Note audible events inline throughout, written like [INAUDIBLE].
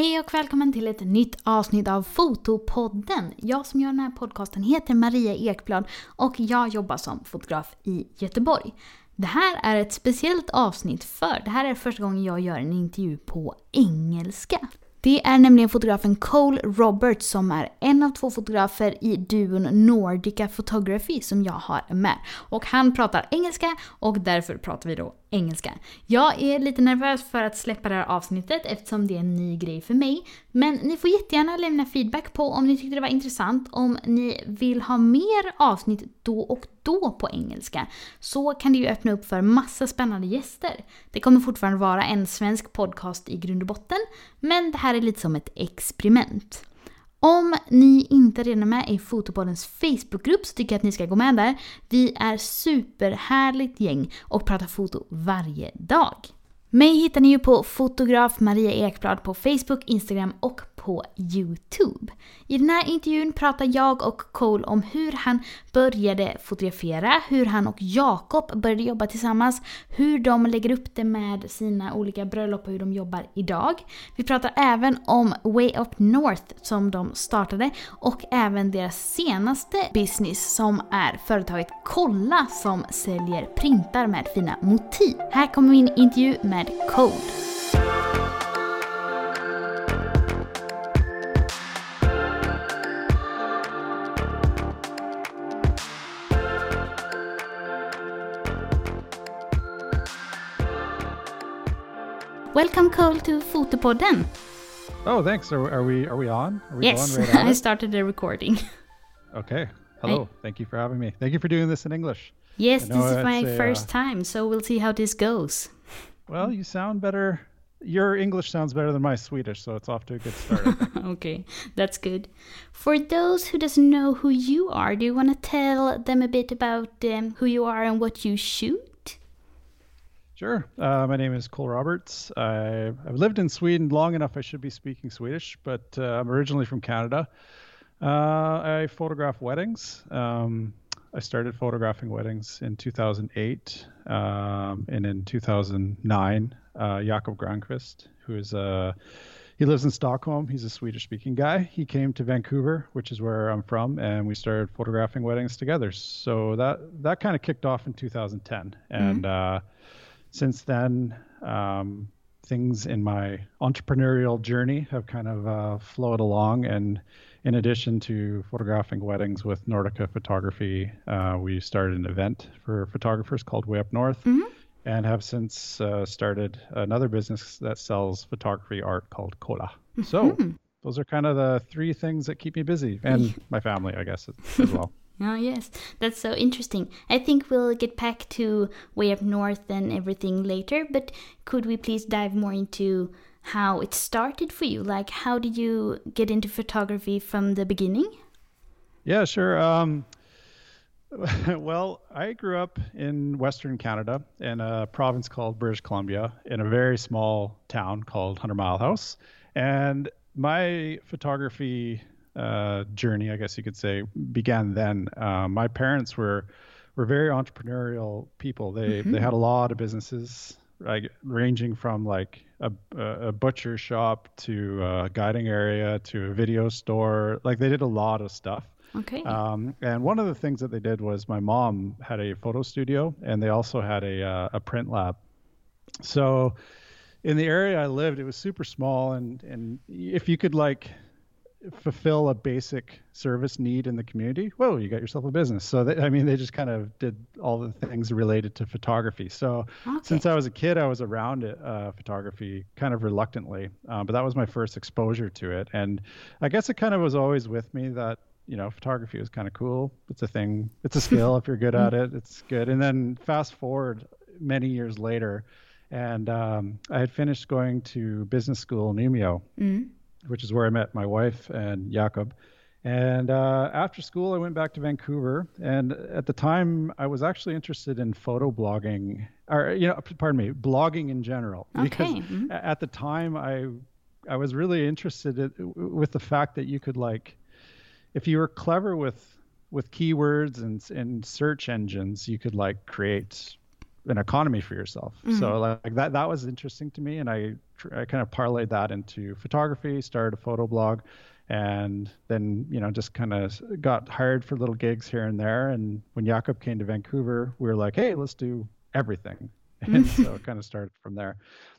Hej och välkommen till ett nytt avsnitt av Fotopodden. Jag som gör den här podcasten heter Maria Ekblad och jag jobbar som fotograf i Göteborg. Det här är ett speciellt avsnitt för det här är första gången jag gör en intervju på engelska. Det är nämligen fotografen Cole Roberts som är en av två fotografer i duon Nordica Photography som jag har med. Och han pratar engelska och därför pratar vi då engelska. Jag är lite nervös för att släppa det här avsnittet eftersom det är en ny grej för mig. Men ni får jättegärna lämna feedback på om ni tyckte det var intressant, om ni vill ha mer avsnitt då och då på engelska. Så kan det ju öppna upp för massa spännande gäster. Det kommer fortfarande vara en svensk podcast i grund och botten, men det här är lite som ett experiment. Om ni inte redan är med i Fotopoddens Facebookgrupp så tycker jag att ni ska gå med där. Vi är superhärligt gäng och pratar foto varje dag. Mig hittar ni ju på fotograf Maria Ekblad på Facebook, Instagram och på Youtube. I den här intervjun pratar jag och Cole om hur han började fotografera, hur han och Jakob började jobba tillsammans, hur de lägger upp det med sina olika bröllop och hur de jobbar idag. Vi pratar även om Way Up North som de startade och även deras senaste business som är företaget Kolla som säljer printar med fina motiv. Här kommer min intervju med Cole. Welcome, Cole, to Fotopodden. Oh, thanks. Are, are we are we on? Are we yes, right [LAUGHS] I started the recording. [LAUGHS] Okay. Hello. Thank you for having me. Thank you for doing this in English. Yes, this is my a, first uh, time, so we'll see how this goes. Well, you sound better. Your English sounds better than my Swedish, so it's off to a good start. [LAUGHS] Okay, that's good. For those who doesn't know who you are, do you want to tell them a bit about um, who you are and what you shoot? Sure. Uh, my name is Cole Roberts. I, I've lived in Sweden long enough. I should be speaking Swedish, but uh, I'm originally from Canada. Uh, I photograph weddings. Um, I started photographing weddings in 2008, um, and in 2009, uh, Jakob Granqvist, who is a he lives in Stockholm. He's a Swedish-speaking guy. He came to Vancouver, which is where I'm from, and we started photographing weddings together. So that that kind of kicked off in 2010, and uh, since then, um, things in my entrepreneurial journey have kind of uh, flowed along. And in addition to photographing weddings with Nordica Photography, uh, we started an event for photographers called Way Up North. And have since uh, started another business that sells photography art called Kolla. So those are kind of the three things that keep me busy, and [LAUGHS] my family, I guess, as well. Oh, yes, that's so interesting. I think we'll get back to Way Up North and everything later, but could we please dive more into how it started for you? Like, how did you get into photography from the beginning? Yeah, sure. Um, [LAUGHS] well, I grew up in Western Canada in a province called British Columbia in a very small town called Hundred Mile House. And my photography uh, journey, I guess you could say, began then. Uh, my parents were were very entrepreneurial people. They they had a lot of businesses, like ranging from like a, a butcher shop to a guiding area to a video store. Like they did a lot of stuff. Okay. Um, and one of the things that they did was my mom had a photo studio, and they also had a uh, a print lab. So, in the area I lived, it was super small, and and if you could like fulfill a basic service need in the community, whoa, you got yourself a business. So they, I mean, they just kind of did all the things related to photography. So since I was a kid, I was around it, uh, photography kind of reluctantly, uh, but that was my first exposure to it, and I guess it kind of was always with me that you know photography is kind of cool. It's a thing. It's a skill if you're good at it. It's good. And then fast forward many years later, and um, I had finished going to business school in Umeå which is where I met my wife and Jakob. And uh, after school, I went back to Vancouver. And at the time, I was actually interested in photo blogging, or you know, pardon me, blogging in general. Because Okay, mhm. at the time, I I was really interested in, with the fact that you could like, if you were clever with with keywords and and search engines, you could like create an economy for yourself. Mm-hmm. So like that that was interesting to me, and I I kind of parlayed that into photography, started a photo blog, and then you know just kind of got hired for little gigs here and there. And when Jakob came to Vancouver, we were like, hey, let's do everything, [LAUGHS] and so it kind of started from there.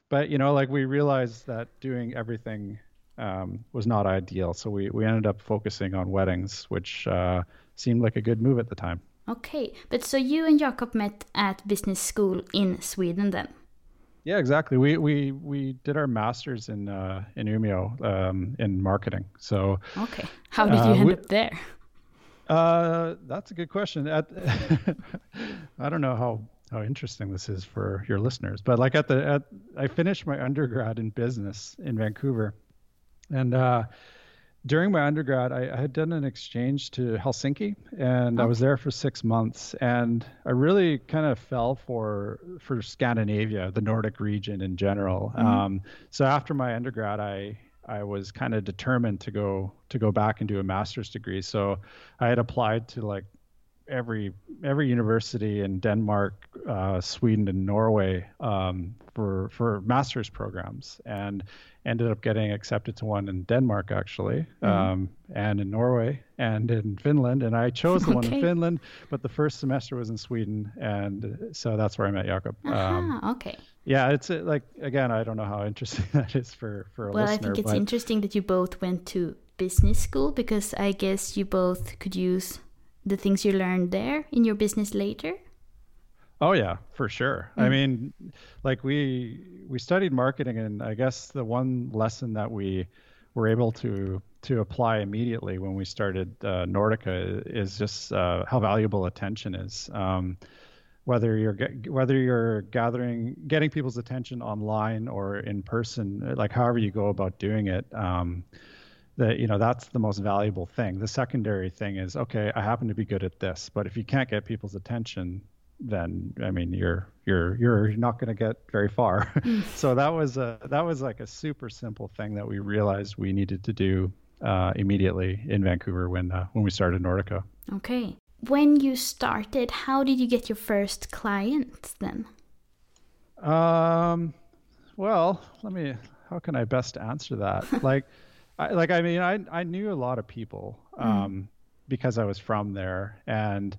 But you know, like we realized that doing everything um, was not ideal, so we we ended up focusing on weddings, which uh, seemed like a good move at the time. Okay, but so you and Jakob met at business school in Sweden then? Yeah, exactly. We we we did our masters in uh, in Umeå um, in marketing. So okay, how did you uh, end we, up there? Uh, that's a good question. At, [LAUGHS] I don't know how how interesting this is for your listeners, but like at the at I finished my undergrad in business in Vancouver, and uh, during my undergrad, I, I, had done an exchange to Helsinki, and okay. I was there for six months. And I really kind of fell for for Scandinavia, the Nordic region in general. Mm-hmm. Um, so after my undergrad, I I was kind of determined to go to go back and do a master's degree. So I had applied to like every every university in Denmark, uh, Sweden, and Norway um, for for master's programs, and ended up getting accepted to one in Denmark actually, mm-hmm. um, and in Norway and in Finland. And I chose the okay. one in Finland, but the first semester was in Sweden, and so that's where I met Jakob. Uh-huh, um, okay. Yeah, it's uh, like again, I don't know how interesting [LAUGHS] that is for for a well, listener. Well, I think it's but... interesting that you both went to business school because I guess you both could use the things you learned there in your business later. Oh yeah, for sure. Mm. I mean, like we we studied marketing, and I guess the one lesson that we were able to to apply immediately when we started uh, Nordica is just uh, how valuable attention is. Um, whether you're whether you're gathering getting people's attention online or in person, like however you go about doing it. Um, that you know that's the most valuable thing the secondary thing is okay i happen to be good at this but if you can't get people's attention then I mean you're you're you're not going to get very far. Mm. [LAUGHS] so that was a that was like a super simple thing that we realized we needed to do uh, immediately in Vancouver when uh, when we started Nordica. Okay, when you started, how did you get your first clients then? Um, well, let me. How can I best answer that? [LAUGHS] like, I, like I mean, I I knew a lot of people mm. um, mm. because I was from there and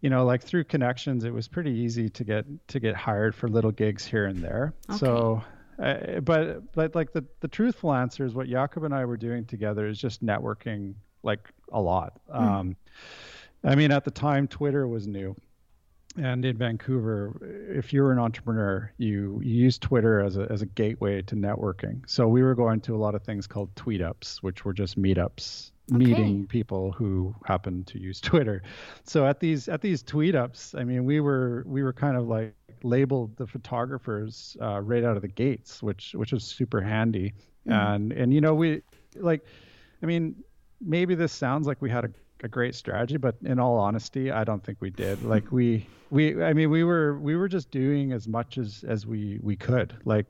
you know, like through connections, it was pretty easy to get to get hired for little gigs here and there. Okay. So, uh, but but like the the truthful answer is what Jakob and I were doing together is just networking like a lot. Mm. Um, I mean, at the time, Twitter was new. And in Vancouver, if you're an entrepreneur, you, you use Twitter as a, as a gateway to networking. So we were going to a lot of things called tweetups, which were just meetups okay. meeting people who happen to use [LAUGHS] Twitter. So at these at these tweet ups, I mean, we were we were kind of like labeled the photographers uh, right out of the gates, which which was super handy. Mm. And and you know we like, I mean, maybe this sounds like we had a a great strategy, but in all honesty, I don't think we did. Like [LAUGHS] we we I mean we were we were just doing as much as as we we could. Like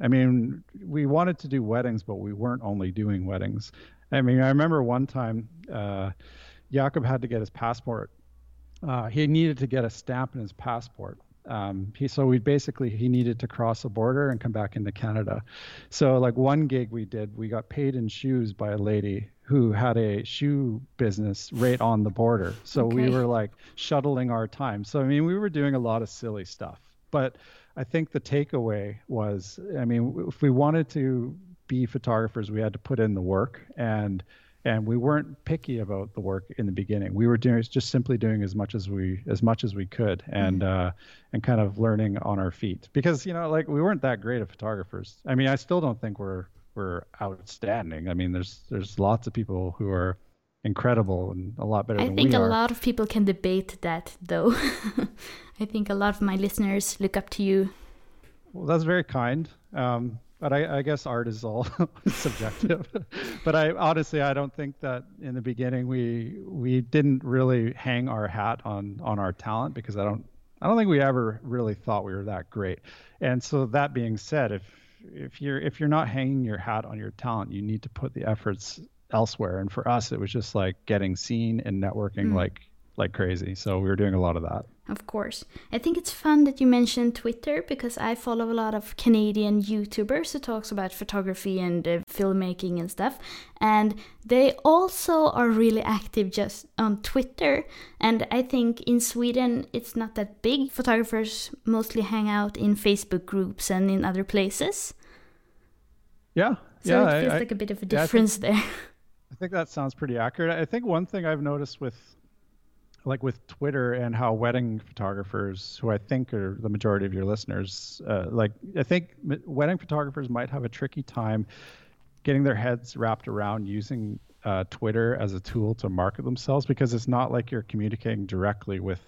I mean, we wanted to do weddings, but we weren't only doing weddings. I mean, I remember one time uh, Jakob had to get his passport. Uh, he needed to get a stamp in his passport. Um, he so we basically he needed to cross a border and come back into Canada. So like one gig we did, we got paid in shoes by a lady who had a shoe business right on the border. So okay. we were like shuttling our time. So I mean, we were doing a lot of silly stuff. But I think the takeaway was, I mean, if we wanted to be photographers, we had to put in the work and and we weren't picky about the work in the beginning. We were doing just simply doing as much as we as much as we could and mm-hmm. uh, and kind of learning on our feet because you know like we weren't that great of photographers. I mean, I still don't think we're we're outstanding. I mean, there's there's lots of people who are incredible and a lot better I think a lot of people can debate that though. [LAUGHS] I think a lot of my listeners look up to you. Well, that's very kind. Um, but I, I, guess art is all [LAUGHS] subjective. [LAUGHS] but I honestly, I don't think that in the beginning we we didn't really hang our hat on on our talent because I don't I don't think we ever really thought we were that great. And so that being said, if if you're if you're not hanging your hat on your talent, you need to put the efforts elsewhere. And for us, it was just like getting seen and networking mm. like like crazy. So we were doing a lot of that. Of course. I think it's fun that you mentioned Twitter because I follow a lot of Canadian YouTubers who talks about photography and uh, filmmaking and stuff. And they also are really active just on Twitter. And I think in Sweden it's not that big. Photographers mostly hang out in Facebook groups and in other places. Yeah. So yeah, it feels I, like a bit of a yeah, I difference there. I think that sounds pretty accurate. I think one thing I've noticed with like with Twitter and how wedding photographers, who I think are the majority of your listeners, uh, like I think wedding photographers might have a tricky time getting their heads wrapped around using uh, Twitter as a tool to market themselves because it's not like you're communicating directly with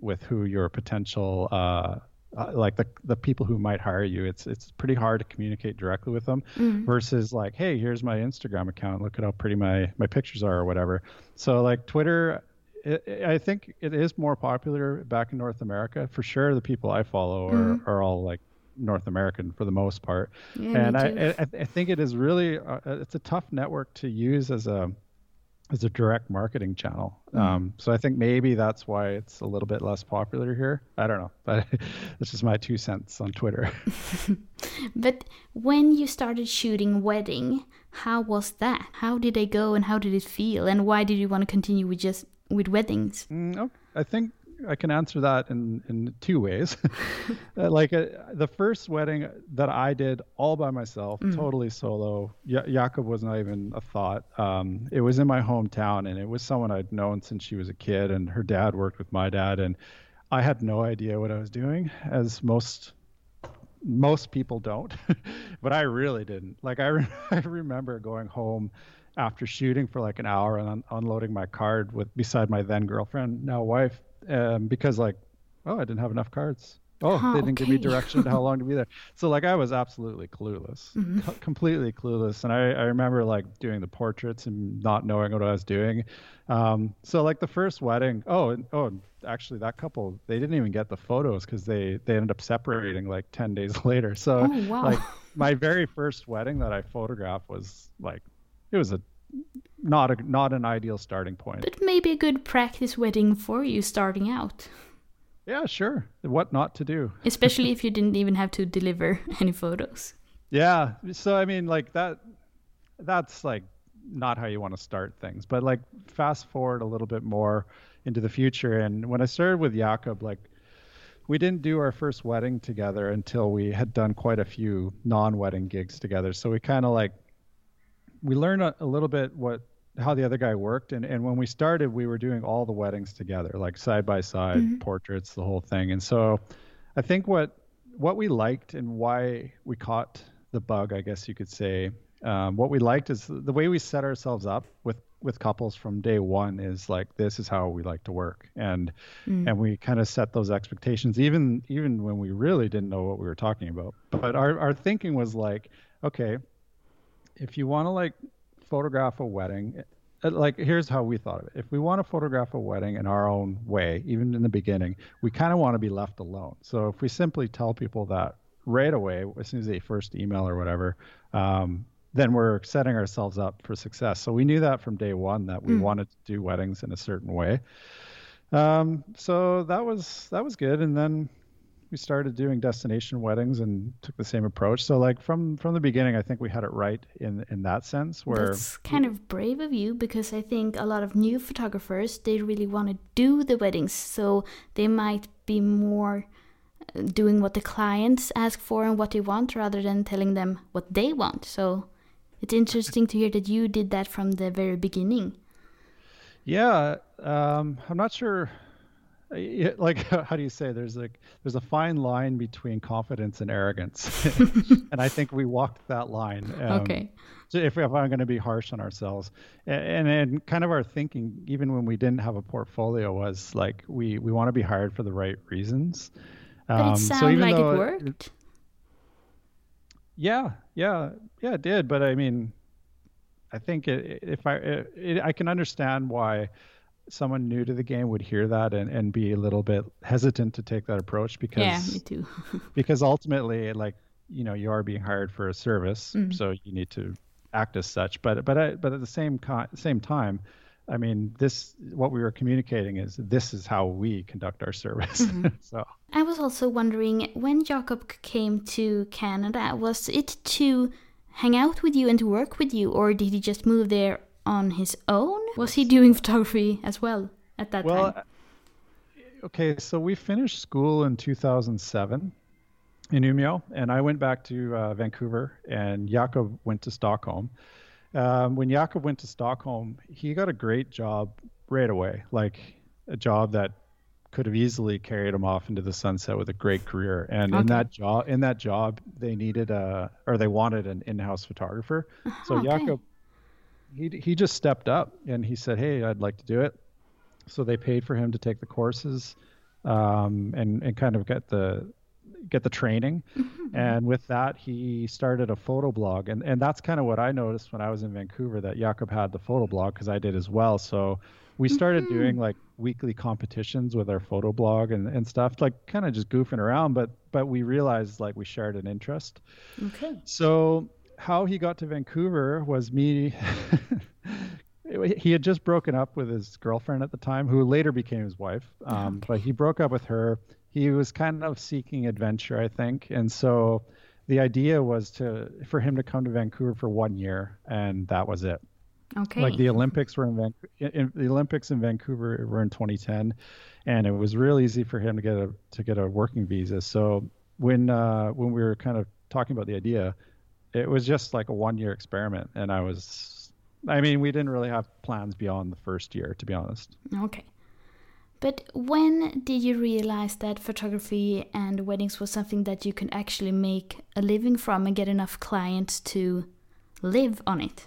with who your potential uh, uh, like the the people who might hire you. It's it's pretty hard to communicate directly with them versus like, hey, here's my Instagram account. Look at how pretty my my pictures are or whatever. So like Twitter. It, I think it is more popular back in North America for sure. The people I follow are, are all like North American for the most part, Yeah, and I. I I think it is really uh, it's a tough network to use as a as a direct marketing channel. Mm. Um, so I think maybe that's why it's a little bit less popular here. I don't know, but [LAUGHS] it's just my two cents on Twitter. [LAUGHS] [LAUGHS] But when you started shooting wedding, how was that? How did they go and how did it feel? And why did you want to continue with just with weddings? Mm, oh, I think I can answer that in, in two ways. [LAUGHS] Uh, like uh, the first wedding that I did all by myself, totally solo. Ja- Jakob was not even a thought. Um, it was in my hometown, and it was someone I'd known since she was a kid, and her dad worked with my dad, and I had no idea what I was doing, as most most people don't, [LAUGHS] but I really didn't. Like I, re- [LAUGHS] I remember going home after shooting for like an hour and un- unloading my card with beside my then girlfriend, now wife, um, because like, oh, I didn't have enough cards. Oh, Huh, they didn't give me direction to how [LAUGHS] long to be there. So like I was absolutely clueless, co- completely clueless. And I, I remember like doing the portraits and not knowing what I was doing. Um, so like the first wedding, oh, oh, actually that couple, they didn't even get the photos because they, they ended up separating like 10 days [LAUGHS] later. So Oh, wow. like my [LAUGHS] very first wedding that I photographed was like, it was a, not a, not an ideal starting point. But maybe a good practice wedding for you starting out, Yeah, sure. What not to do. [LAUGHS] especially if you didn't even have to deliver [LAUGHS] any photos. Yeah. So I mean, like that. That's like not how you want to start things. But like fast forward a little bit more into the future, and when I started with Jakob, like we didn't do our first wedding together until we had done quite a few non-wedding gigs together. So we kind of like we learned a, a little bit what how the other guy worked and, and when we started we were doing all the weddings together like side by side portraits the whole thing. And so i think what what we liked and why we caught the bug i guess you could say um, what we liked is the way we set ourselves up with with couples from day one is like this is how we like to work. And and we kind of set those expectations even even when we really didn't know what we were talking about. But our, our thinking was like okay if you want to like photograph a wedding uh, like here's how we thought of it. If we want to photograph a wedding in our own way even in the beginning we kind of want to be left alone. So if we simply tell people that right away as soon as they first email or whatever um, then we're setting ourselves up for success. So we knew that from day one that we wanted to do weddings in a certain way. Um, so that was that was good. And then we started doing destination weddings and took the same approach. So like from from the beginning, I think we had it right in in that sense. Where That's kind of brave of you because I think a lot of new photographers they really want to do the weddings, so they might be more uh, doing what the clients ask for and what they want rather than telling them what they want. So it's interesting to hear that you did that from the very beginning. yeah, um, I'm not sure. Like [LAUGHS] how do you say? There's like there's a fine line between confidence and arrogance, [LAUGHS] and I think we walked that line. Um, Okay. So if, if I'm going to be harsh on ourselves, and, and and kind of our thinking, even when we didn't have a portfolio, was like we we want to be hired for the right reasons. But Um, it so sounded even like it worked. Yeah, yeah, yeah, it did. But I mean, I think it, if I it, it, I can understand why someone new to the game would hear that and, and be a little bit hesitant to take that approach because Yeah, me too. [LAUGHS] because ultimately like you know you are being hired for a service Mm. so you need to act as such but but I, but at the same co- same time I mean, this what we were communicating is this is how we conduct our service. Mm-hmm. [LAUGHS] so I was also wondering when Jakob came to Canada, was it to hang out with you and to work with you, or did he just move there on his own? Was he doing [LAUGHS] photography as well at that well, time? Okay, so we finished school in 2007 in Umeå, and I went back to uh, Vancouver, and Jakob went to Stockholm. Um, when Jakob went to Stockholm, he got a great job right away, like a job that could have easily carried him off into the sunset with a great career. And okay. in that job, in that job, they needed a or they wanted an in-house photographer. Uh-huh, so okay. He he just stepped up and he said, "Hey, I'd like to do it." So they paid for him to take the courses, um, and and kind of get the get the training. [LAUGHS] And with that, he started a photo blog. And, and that's kind of what I noticed when I was in Vancouver that Jakob had the photo blog because I did as well. So we started mm-hmm. doing like weekly competitions with our photo blog and, and stuff, like kind of just goofing around. But but we realized like we shared an interest. Okay. So how he got to Vancouver was me. [LAUGHS] he had just broken up with his girlfriend at the time, who later became his wife. Um, okay. But he broke up with her he was kind of seeking adventure, I think, and so the idea was to for him to come to Vancouver for one year, and that was it. Okay. Like the Olympics were in, Van- the Olympics in Vancouver were in 2010, and it was real easy for him to get a to get a working visa. So when uh, when we were kind of talking about the idea, it was just like a one year experiment, and I was, I mean, we didn't really have plans beyond the first year, to be honest. Okay. But when did you realize that photography and weddings was something that you could actually make a living from and get enough clients to live on it?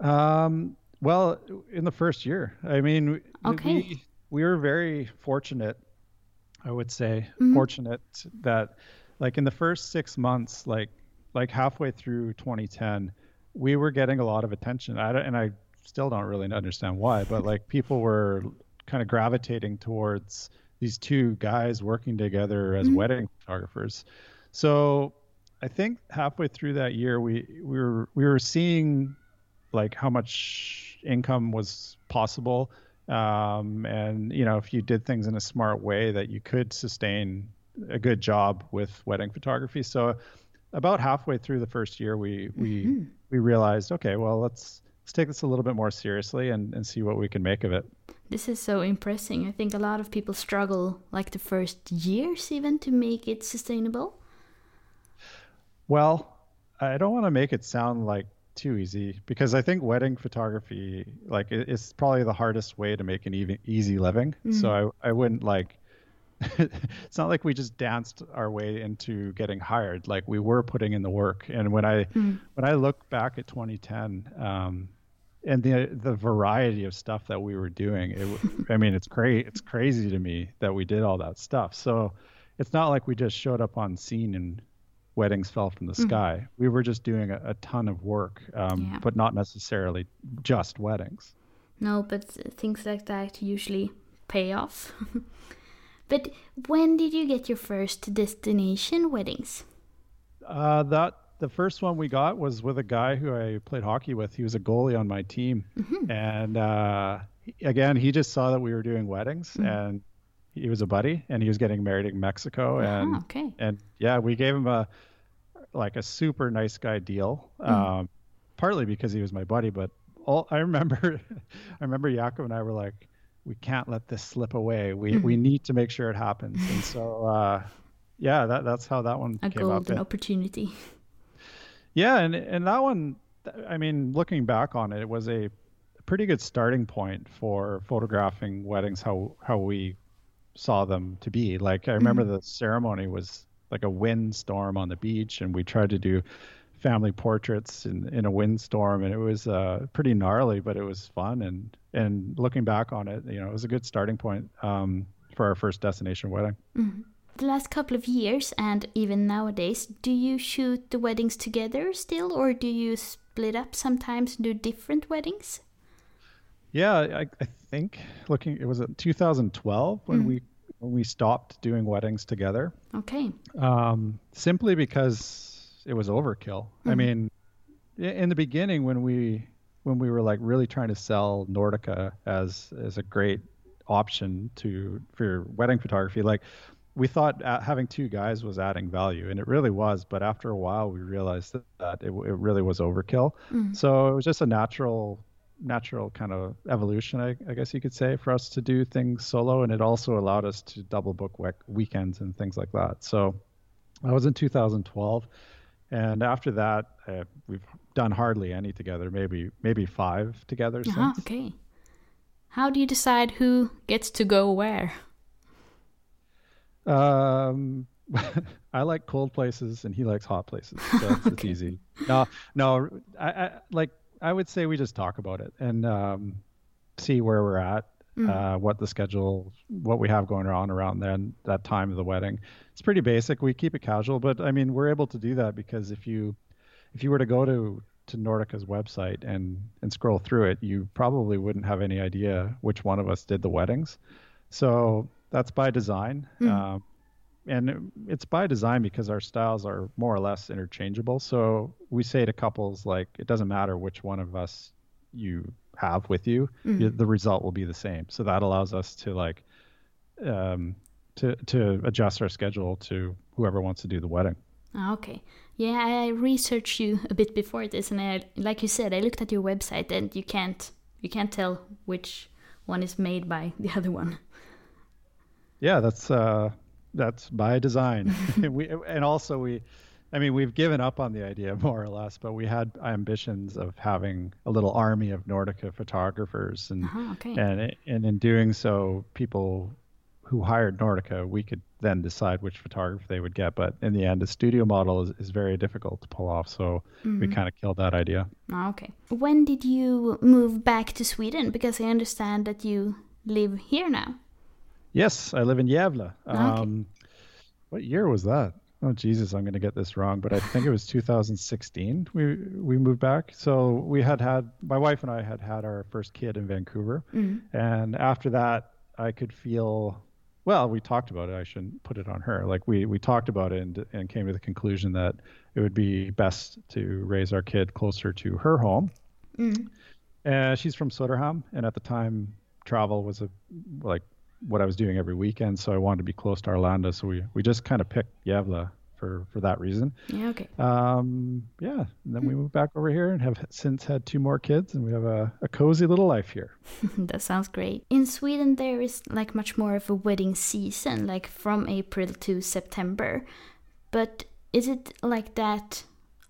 Um, well, in the first year, I mean, okay. we, we were very fortunate, I would say, mm-hmm. fortunate that like in the first six months, like, like halfway through 2010, we were getting a lot of attention. I and I still don't really understand why, but [LAUGHS] like people were kind of gravitating towards these two guys working together as mm-hmm. wedding photographers. So I think halfway through that year, we we were we were seeing like how much income was possible, um, and you know if you did things in a smart way, that you could sustain a good job with wedding photography. So about halfway through the first year, we we mm-hmm. we realized, okay, well let's let's take this a little bit more seriously and, and see what we can make of it. This is so impressive. I think a lot of people struggle, like the first years even, to make it sustainable. Well, I don't want to make it sound like too easy because I think wedding photography, like, it's probably the hardest way to make an even easy living. Mm. So I, I wouldn't like. [LAUGHS] it's not like we just danced our way into getting hired. Like we were putting in the work. And when I mm. when I look back at 2010, um, and the the variety of stuff that we were doing it, [LAUGHS] i mean it's great it's crazy to me that we did all that stuff so it's not like we just showed up on scene and weddings fell from the mm-hmm. sky we were just doing a, a ton of work um, yeah. but not necessarily just weddings no but things like that usually pay off [LAUGHS] but when did you get your first destination weddings uh, that the first one we got was with a guy who I played hockey with. He was a goalie on my team, mm-hmm. and uh, again, he just saw that we were doing weddings, mm-hmm. and he was a buddy, and he was getting married in Mexico, uh-huh, and okay. and yeah, we gave him a like a super nice guy deal, mm um, partly because he was my buddy, but all I remember, [LAUGHS] I remember Jakob and I were like, we can't let this slip away. We mm-hmm. we need to make sure it happens, and so. [SIGHS] Uh, yeah, that that's how that one a came golden up. opportunity. Yeah, and and that one, I mean, looking back on it, it was a pretty good starting point for photographing weddings how how we saw them to be. Like I remember mm-hmm. the ceremony was like a windstorm on the beach, and we tried to do family portraits in, in a windstorm, and it was uh, pretty gnarly, but it was fun. And and looking back on it, you know, it was a good starting point um, for our first destination wedding. Mm-hmm the last couple of years and even nowadays, do you shoot the weddings together still, or do you split up sometimes and do different weddings? Yeah, I, I think looking, it was in 2012 when mm. we when we stopped doing weddings together. Okay. Um, simply because it was overkill. Mm. I mean, in the beginning when we when we were like really trying to sell Nordica as as a great option to for wedding photography, like we thought having two guys was adding value, and it really was. But after a while, we realized that, that it, it really was overkill. Mm. So it was just a natural natural kind of evolution, I, I, guess you could say, for us to do things solo, and it also allowed us to double book we- weekends and things like that. So that was in 2012, and after that, uh, we've done hardly any together, maybe maybe five together uh-huh, since. Okay. How do you decide who gets to go where? Um, [LAUGHS] I like cold places and he likes hot places. So it's, [LAUGHS] okay. it's easy. No, no, I, I, like I would say we just talk about it and um, see where we're at, mm. uh, what the schedule, what we have going on around then that time of the wedding. It's pretty basic. We keep it casual, but I mean we're able to do that because if you if you were to go to to Nordica's website and and scroll through it, you probably wouldn't have any idea which one of us did the weddings. So that's by design. Mm. Um, and it's by design because our styles are more or less interchangeable. So we say to couples like it doesn't matter which one of us you have with you, mm. you the result will be the same. So that allows us to like um, to to adjust our schedule to whoever wants to do the wedding. Ah, okay. Yeah, I researched you a bit before this, and I, like you said, I looked at your website, and you can't you can't tell which one is made by the other one. Yeah, that's uh, that's by design. [LAUGHS] [LAUGHS] we and also we, I mean, we've given up on the idea [LAUGHS] more or less, but we had ambitions of having a little army of Nordica photographers, and uh-huh, okay. and and in doing so, people who hired Nordica, we could then decide which photographer they would get. But in the end, a studio model is, is very difficult to pull off. So mm-hmm. we kind of killed that idea. Oh, okay. When did you move back to Sweden? Because I understand that you live here now. Yes, I live in Gävle. Okay. Um, what year was that? Oh Jesus, I'm going to get this wrong, but I think it was 2016. We we moved back. So we had had my wife and I had had our first kid in Vancouver, mm-hmm. and after that, I could feel. Well, we talked about it. I shouldn't put it on her. Like we we talked about it and and came to the conclusion that it would be best to raise our kid closer to her home. Mm-hmm. And she's from Söderhamn, and at the time, travel was a like what I was doing every weekend, so I wanted to be close to Arlanda. So we, we just kind of picked Gävle for, for that reason. Yeah, okay. Um, yeah, and then we hmm. moved back over here and have since had two more kids, and we have a, a cozy little life here. [LAUGHS] that sounds great. In Sweden, there is like much more of a wedding season, like from April to September. But is it like that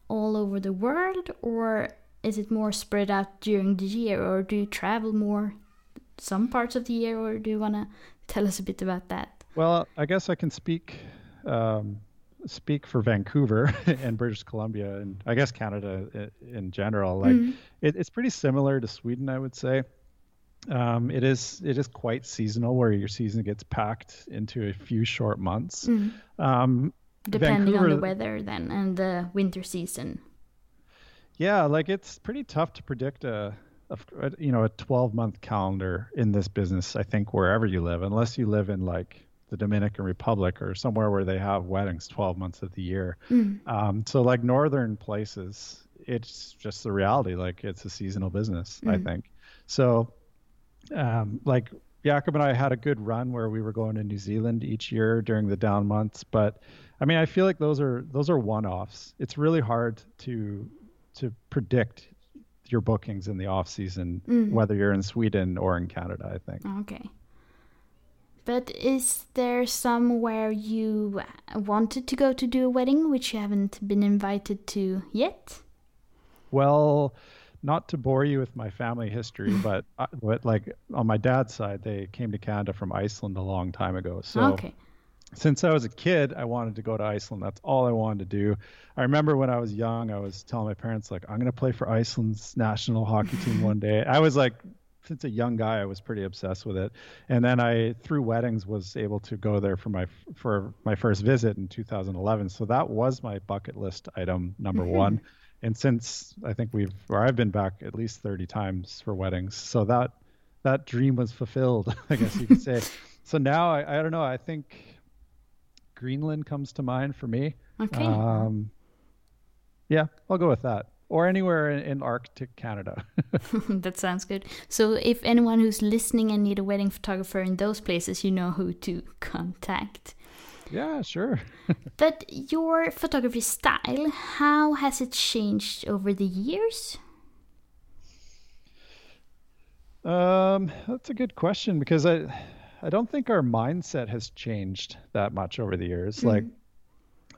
all over the world, or is it more spread out during the year, or do you travel more some parts of the year, or do you want to tell us a bit about that? Well, I guess I can speak um, speak for Vancouver [LAUGHS] and British Columbia, and I guess Canada in general. Like, mm-hmm. it, it's pretty similar to Sweden, I would say. Um, it is it is quite seasonal, where your season gets packed into a few short months. Mm-hmm. Um, Depending Vancouver, on the weather, then, and the winter season. Yeah, like it's pretty tough to predict a a, you know a 12 month calendar in this business i think wherever you live unless you live in like the dominican republic or somewhere where they have weddings 12 months of the year mm. um, so like northern places it's just the reality like it's a seasonal business mm. i think so um, like Jakob and I had a good run where we were going to New Zealand each year during the down months, but I mean, I feel like those are those are one-offs. It's really hard to to predict your bookings in the off season, mm. whether you're in Sweden or in Canada. I think. Okay. But is there somewhere you wanted to go to do a wedding which you haven't been invited to yet? Well, not to bore you with my family history, [LAUGHS] but, uh, but like on my dad's side, they came to Canada from Iceland a long time ago. So okay since I was a kid, I wanted to go to Iceland. That's all I wanted to do. I remember when I was young, I was telling my parents like, I'm going to play for Iceland's national hockey team one day. [LAUGHS] I was like, since a young guy, I was pretty obsessed with it. And then I, through weddings, was able to go there for my for my first visit in 2011. So that was my bucket list item number [LAUGHS] one. And since I think we've, or I've been back at least 30 times for weddings, so that that dream was fulfilled, [LAUGHS] I guess you could say. so now I, I don't know. I think Greenland comes to mind for me. Okay. Um, yeah, I'll go with that. or anywhere in, in Arctic Canada. [LAUGHS] [LAUGHS] that sounds good. So if anyone who's listening and need a wedding photographer in those places, you know who to [LAUGHS] contact. Yeah, sure. but your photography style, how has it changed over the years? Um, that's a good question because I, I don't think our mindset has changed that much over the years. Mm. Like,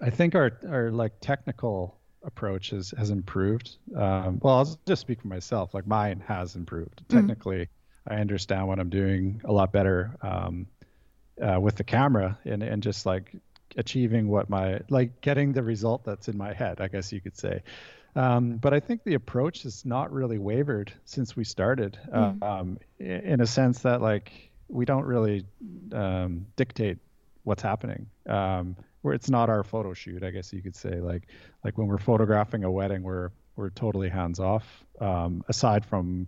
I think our our like technical approach has has improved. Um, well, I'll just speak for myself. Like mine has improved mm. technically. I understand what I'm doing a lot better um, uh, with the camera and and just like achieving what my like getting the result that's in my head. I guess you could say. Um, but I think the approach has not really wavered since we started, mm. uh, um, in a sense that like we don't really um, dictate what's happening. Um, where it's not our photo shoot, I guess you could say. Like like when we're photographing a wedding, we're we're totally hands off. Um, aside from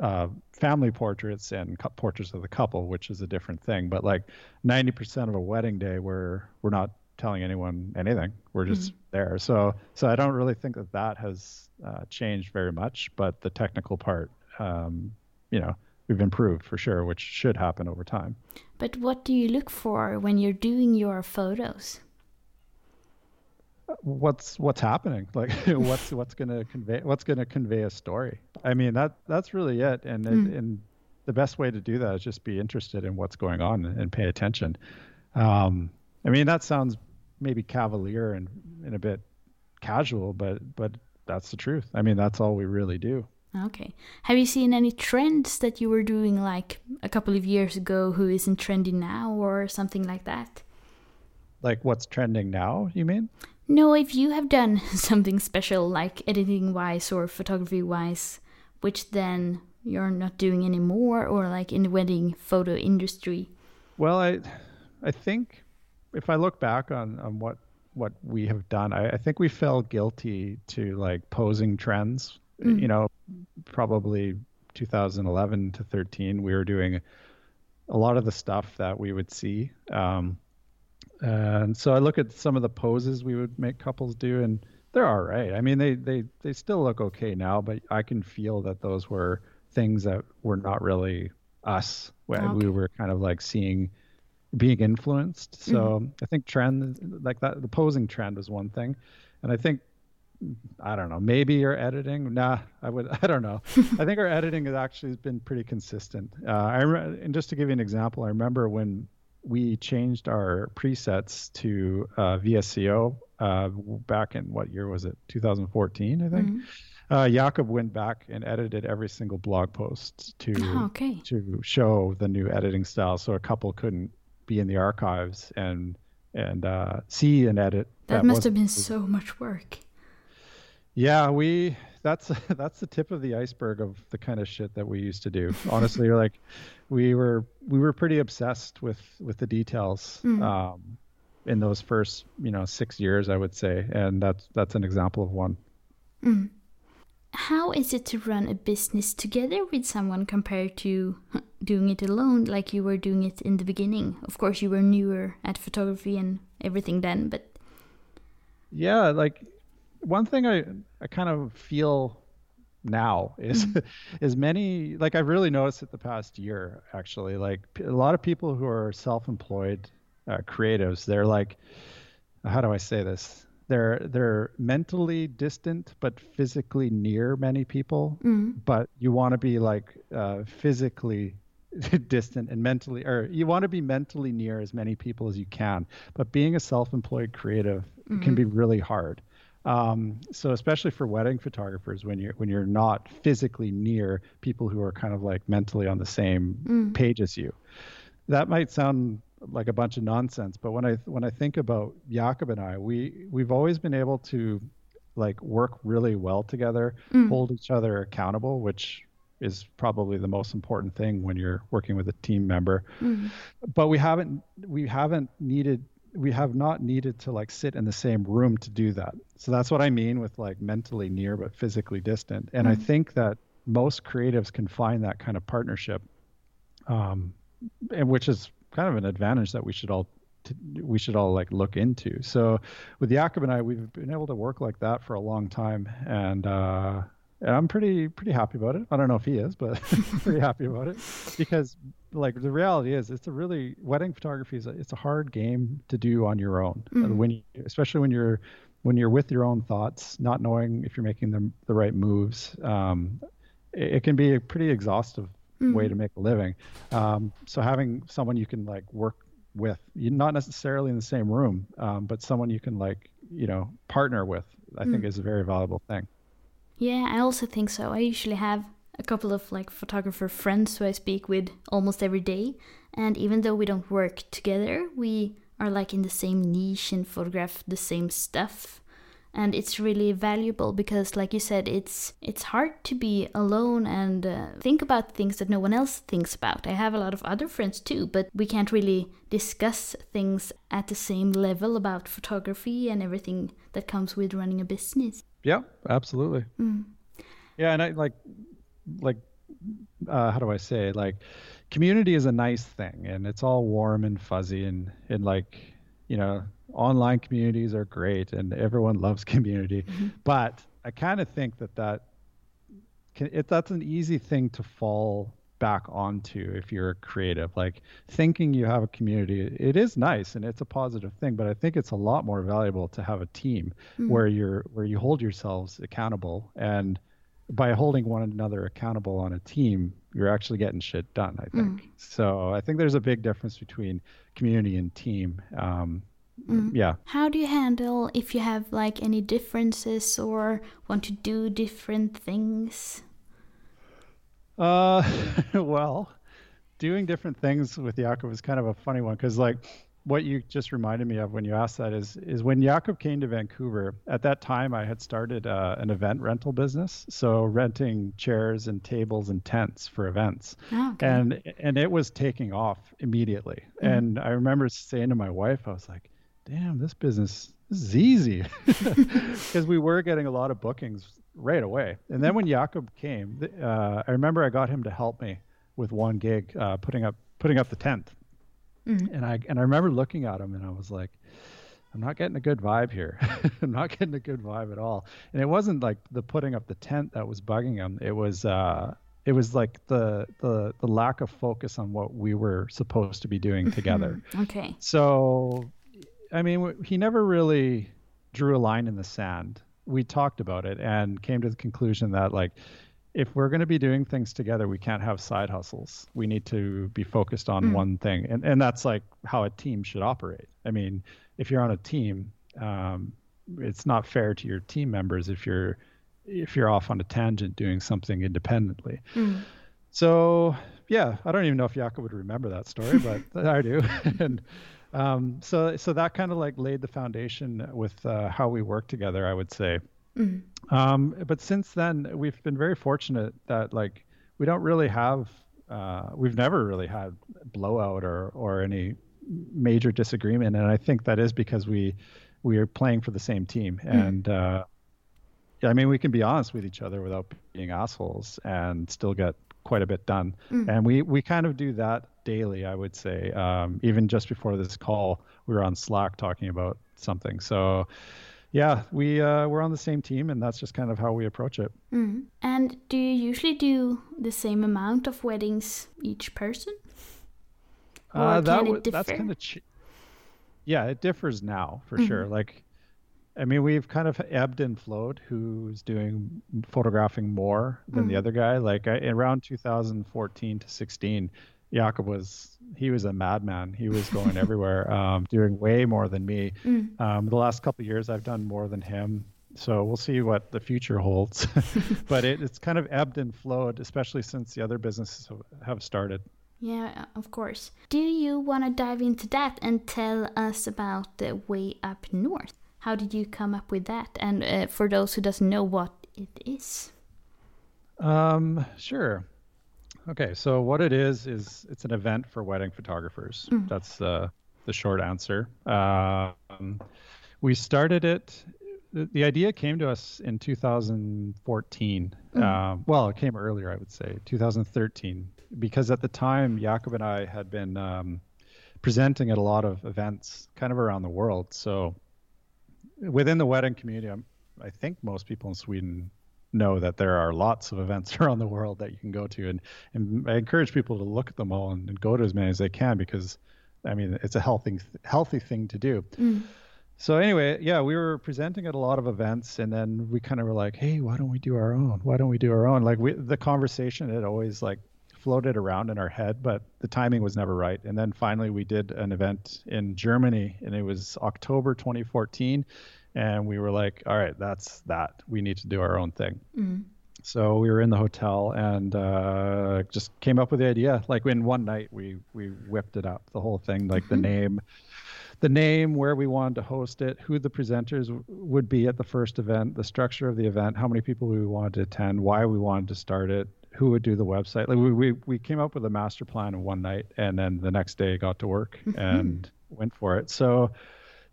uh, family portraits and cu- portraits of the couple, which is a different thing. But like 90% of a wedding day, we're we're not telling anyone anything. We're just mm-hmm. there. So so I don't really think that that has uh, changed very much. But the technical part, um, you know, we've improved for sure, which should happen over time. But what do you look for when you're doing your photos? What's what's happening? [LAUGHS] Like what's what's going to convey what's going to convey a story? I mean that that's really it. And mm. and the best way to do that is just be interested in what's going on and pay attention. Um, I mean, that sounds maybe cavalier and, and a bit casual, but but that's the truth. I mean, that's all we really do. Okay. Have you seen any trends that you were doing like a couple of years ago who isn't trendy now or something like that? Like what's trending now, you mean? No, if you have done [LAUGHS] something special like editing wise or photography wise, which then you're not doing anymore or like in the wedding photo industry. Well, I I think if I look back on on what what we have done, I, I think we fell guilty to like posing trends. Mm. You know, probably 2011 to 13, we were doing a lot of the stuff that we would see. Um, and so I look at some of the poses we would make couples do, and they're all right. I mean, they they they still look okay now, but I can feel that those were things that were not really us. Okay. We were kind of like seeing being influenced. So mm-hmm. I think trend like that, the posing trend was one thing, and I think I don't know, maybe your editing. Nah, I would. [LAUGHS] I don't know. I think our editing has actually been pretty consistent. Uh, I and just to give you an example, I remember when we changed our presets to uh, VSCO uh, back in what year was it? 2014, I think. Mm-hmm. Uh, Jakob went back and edited every single blog post to oh, okay. to show the new editing style, so a couple couldn't be in the archives and and uh, see and edit. That, that must have been so much work. Yeah, we that's [LAUGHS] that's the tip of the iceberg of the kind of shit that we used to do. [LAUGHS] Honestly, like we were we were pretty obsessed with with the details mm. um, in those first you know six years, I would say, and that's that's an example of one. Mm how is it to run a business together with someone compared to doing it alone like you were doing it in the beginning of course you were newer at photography and everything then but yeah like one thing i i kind of feel now is mm-hmm. [LAUGHS] is many like i've really noticed it the past year actually like a lot of people who are self-employed uh, creatives they're like how do i say this they're they're mentally distant but physically near many people mm. but you want to be like uh, physically [LAUGHS] distant and mentally or you want to be mentally near as many people as you can but being a self-employed creative mm-hmm. can be really hard um, so especially for wedding photographers when you're when you're not physically near people who are kind of like mentally on the same mm. page as you that might sound like a bunch of nonsense. But when I when I think about Jakob and I, we we've always been able to like work really well together, mm. hold each other accountable, which is probably the most important thing when you're working with a team member. Mm. But we haven't we haven't needed we have not needed to like sit in the same room to do that. So that's what I mean with like mentally near but physically distant. And mm. I think that most creatives can find that kind of partnership, um, and which is kind of an advantage that we should all to, we should all like look into. So with Jakob and I, we've been able to work like that for a long time, and uh, I'm pretty pretty happy about it. I don't know if he is, but [LAUGHS] pretty happy about it because like the reality is, it's a really wedding photography is a, it's a hard game to do on your own. Mm. When you, especially when you're when you're with your own thoughts, not knowing if you're making them the right moves, um, it, it, can be a pretty exhaustive mm. way to make a living. Um, so having someone you can like work with, you not necessarily in the same room, um, but someone you can like you know partner with, I mm. think is a very valuable thing. Yeah, I also think so. I usually have a couple of like photographer friends who I speak with almost every day, and even though we don't work together, we are like in the same niche and photograph the same stuff. And it's really valuable because like you said it's it's hard to be alone and uh, think about things that no one else thinks about. I have a lot of other friends too but we can't really discuss things at the same level about photography and everything that comes with running a business yeah, absolutely. Mm. Yeah, and I like like uh, how do I say like community is a nice thing and it's all warm and fuzzy and and like you know online communities are great and everyone [LAUGHS] loves community mm-hmm. but I kind of think that that can, it, that's an easy thing to fall back onto if you're a creative like thinking you have a community it is nice and it's a positive thing but i think it's a lot more valuable to have a team mm-hmm. where you're where you hold yourselves accountable and by holding one another accountable on a team you're actually getting shit done i think mm. so i think there's a big difference between community and team um, Mm. Yeah. How do you handle if you have like any differences or want to do different things? Uh, [LAUGHS] well, doing different things with Jakob is kind of a funny one because, like, what you just reminded me of when you asked that is is when Jakob came to Vancouver. At that time, I had started uh, an event rental business, so renting chairs and tables and tents for events, oh, okay. and and it was taking off immediately. Mm-hmm. And I remember saying to my wife, I was like, "Damn, this business this is easy," [LAUGHS] because we were getting a lot of bookings right away. And then when Jakob came, uh, I remember I got him to help me with one gig, uh, putting up putting up the tent. Mm-hmm. And I and I remember looking at him and I was like, I'm not getting a good vibe here. [LAUGHS] I'm not getting a good vibe at all. And it wasn't like the putting up the tent that was bugging him. It was uh, it was like the the the lack of focus on what we were supposed to be doing mm-hmm. together. Okay. So, I mean, he never really drew a line in the sand we talked about it and came to the conclusion that like if we're going to be doing things together, we can't have side hustles. We need to be focused on mm. one thing, and and that's like how a team should operate. I mean, if you're on a team, um, it's not fair to your team members if you're if you're off on a tangent doing something independently. Mm. So yeah, I don't even know if Jakob would remember that story, but [LAUGHS] I do. [LAUGHS] and um, so so that kind of like laid the foundation with uh, how we work together, I would say. Mm-hmm. Um, but since then, we've been very fortunate that like we don't really have uh, we've never really had blowout or or any major disagreement, and I think that is because we we are playing for the same team, mm-hmm. and uh, I mean we can be honest with each other without being assholes and still get quite a bit done. Mm. And we we kind of do that daily, I would say. Um, even just before this call, we were on Slack talking about something. So yeah, we uh, we're on the same team, and that's just kind of how we approach it. Mm. And do you usually do the same amount of weddings each person? Or uh, that w- that's kind of ch- yeah, it differs now for mm-hmm. sure. Like I mean, we've kind of ebbed and flowed who's doing photographing more than mm. the other guy. Like I, around 2014 to 16, Jakob was he was a madman. He was going [LAUGHS] everywhere, um, doing way more than me. Mm. Um, the last couple years, I've done more than him. So we'll see what the future holds. [LAUGHS] but it, it's kind of ebbed and flowed, especially since the other businesses have started. Yeah, of course. Do you want to dive into that and tell us about the way up north? How did you come up with that? And uh, for those who doesn't know what it is. Um, sure. Okay, so what it is is it's an event for wedding photographers. Mm. That's the the short answer. Um, we started it. The, the, idea came to us in 2014. Mm. Uh, well, it came earlier, I would say, 2013, because at the time Jakob and I had been um, presenting at a lot of events kind of around the world. So within the wedding community, I'm, I think most people in Sweden know that there are lots of events [LAUGHS] around the world that you can go to, and and I encourage people to look at them all and, and go to as many as they can because, I mean, it's a healthy healthy thing to do. Mm. So anyway, yeah, we were presenting at a lot of events, and then we kind of were like, hey, why don't we do our own? Why don't we do our own? Like we, the conversation had always like floated around in our head, but the timing was never right. And then finally, we did an event in Germany, and it was October 2014, and we were like, all right, that's that. We need to do our own thing. Mm. So we were in the hotel and uh, just came up with the idea. Like in one night, we we whipped it up, the whole thing, like the name, the name, where we wanted to host it, who the presenters w- would be at the first event, the structure of the event, how many people we wanted to attend, why we wanted to start it, who would do the website. Like we we, we came up with a master plan in one night, and then the next day got to work and went for it. So.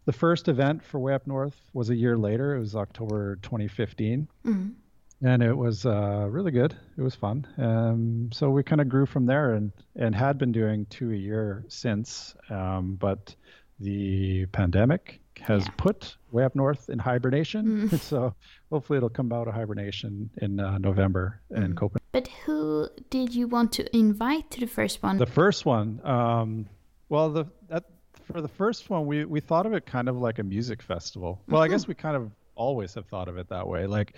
The first event for Way Up North was a year later. It was October 2015 Mm. and it was uh, really good. It was fun. Um, so we kind of grew from there, and and had been doing two a year since. Um, but the pandemic has Yeah. put Way Up North in hibernation. [LAUGHS] so hopefully it'll come out of hibernation in uh, November in Copenhagen. But who did you want to invite to the first one? The first one, um, well, the that for the first one, we we thought of it kind of like a music festival. Well, I guess mm-hmm. we kind of always have thought of it that way. Like,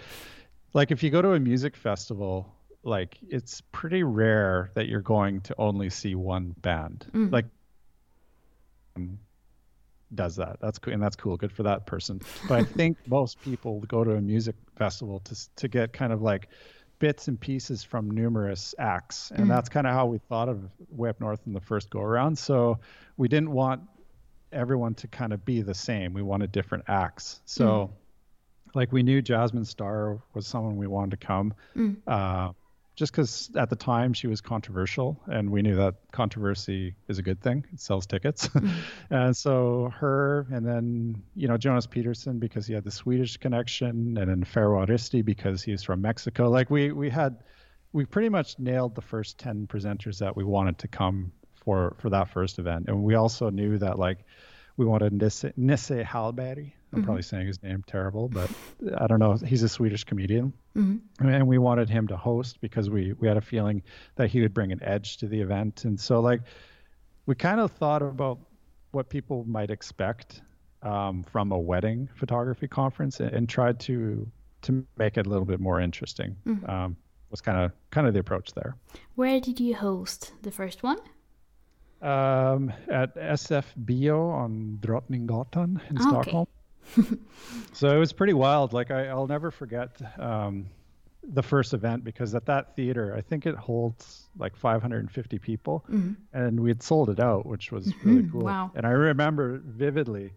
like if you go to a music festival, like it's pretty rare that you're going to only see one band. Mm. Like, um, does that? That's cool, and that's cool. Good for that person. But I think [LAUGHS] most people go to a music festival to to get kind of like bits and pieces from numerous acts, and mm. that's kind of how we thought of Way Up North in the first go around. So we didn't want everyone to kind of be the same. We wanted different acts. Mm. So like we knew Jasmine Star was someone we wanted to come. Mm. Uh, just because at the time she was controversial, and we knew that controversy is a good thing; it sells tickets. Mm. [LAUGHS] and so her, and then you know Jonas Peterson because he had the Swedish connection, and then Fer Juaristi because he's from Mexico. Like we we had, we pretty much nailed the first ten presenters that we wanted to come for for that first event, and we also knew that like we wanted Nisse, Nisse Hallberg. I'm probably saying his name terrible, but I don't know. He's a Swedish comedian. And we wanted him to host because we we had a feeling that he would bring an edge to the event. And so like we kind of thought about what people might expect um, from a wedding photography conference and, and tried to to make it a little bit more interesting. Um, was kind of kind of the approach there. Where did you host the first one? Um, at SFBO on Drottninggatan in Ah, okay. Stockholm. [LAUGHS] so it was pretty wild. Like I, I'll never forget um, the first event because at that theater, I think it holds like 550 people, and we had sold it out, which was really [LAUGHS] cool. Wow. And I remember vividly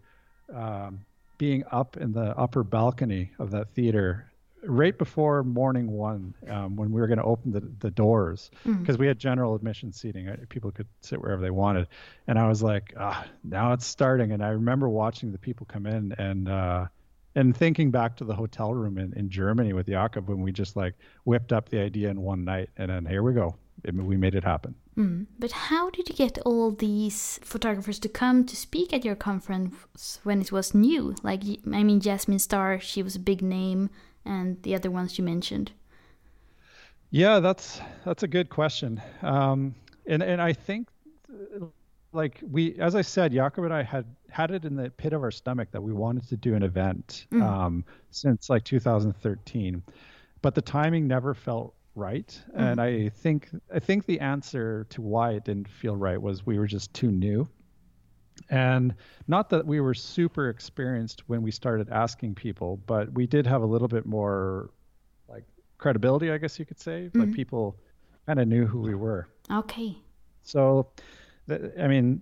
um, being up in the upper balcony of that theater right before morning one um, when we were going to open the, the doors because we had general admission seating. People could sit wherever they wanted. And i was like ah, now it's starting. And i remember watching the people come in and uh, and thinking back to the hotel room in, in germany with jakob when we just like whipped up the idea in one night and then here we go. I mean, we made it happen. Mm. But how did you get all these photographers to come to speak at your conference when it was new? Like, I mean, Jasmine Star, she was a big name, and the other ones you mentioned. Yeah, that's that's a good question. Um, and and I think like we as I said, Jakob and I had had it in the pit of our stomach that we wanted to do an event um, since like 2013, but the timing never felt right. And I think I think the answer to why it didn't feel right was we were just too new. And not that we were super experienced when we started asking people, but we did have a little bit more like credibility, I guess you could say. Like people kind of knew who we were. Okay. So, th- I mean,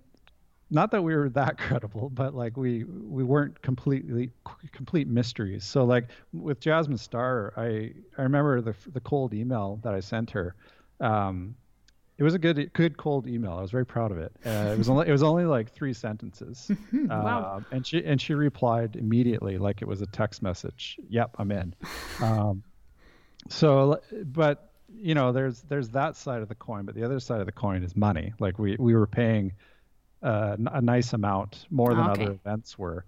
not that we were that [LAUGHS] credible, but like we we weren't completely complete mysteries. So like with Jasmine Star, I I remember the the cold email that I sent her. Um, it was a good good cold email. I was very proud of it. Uh, it was only it was only like three sentences, [LAUGHS] Wow. Um, and she and she replied immediately like it was a text message. Yep, I'm in. [LAUGHS] Um, so, but you know, there's there's that side of the coin, but the other side of the coin is money. Like we we were paying uh, a nice amount, more than Okay. other events were.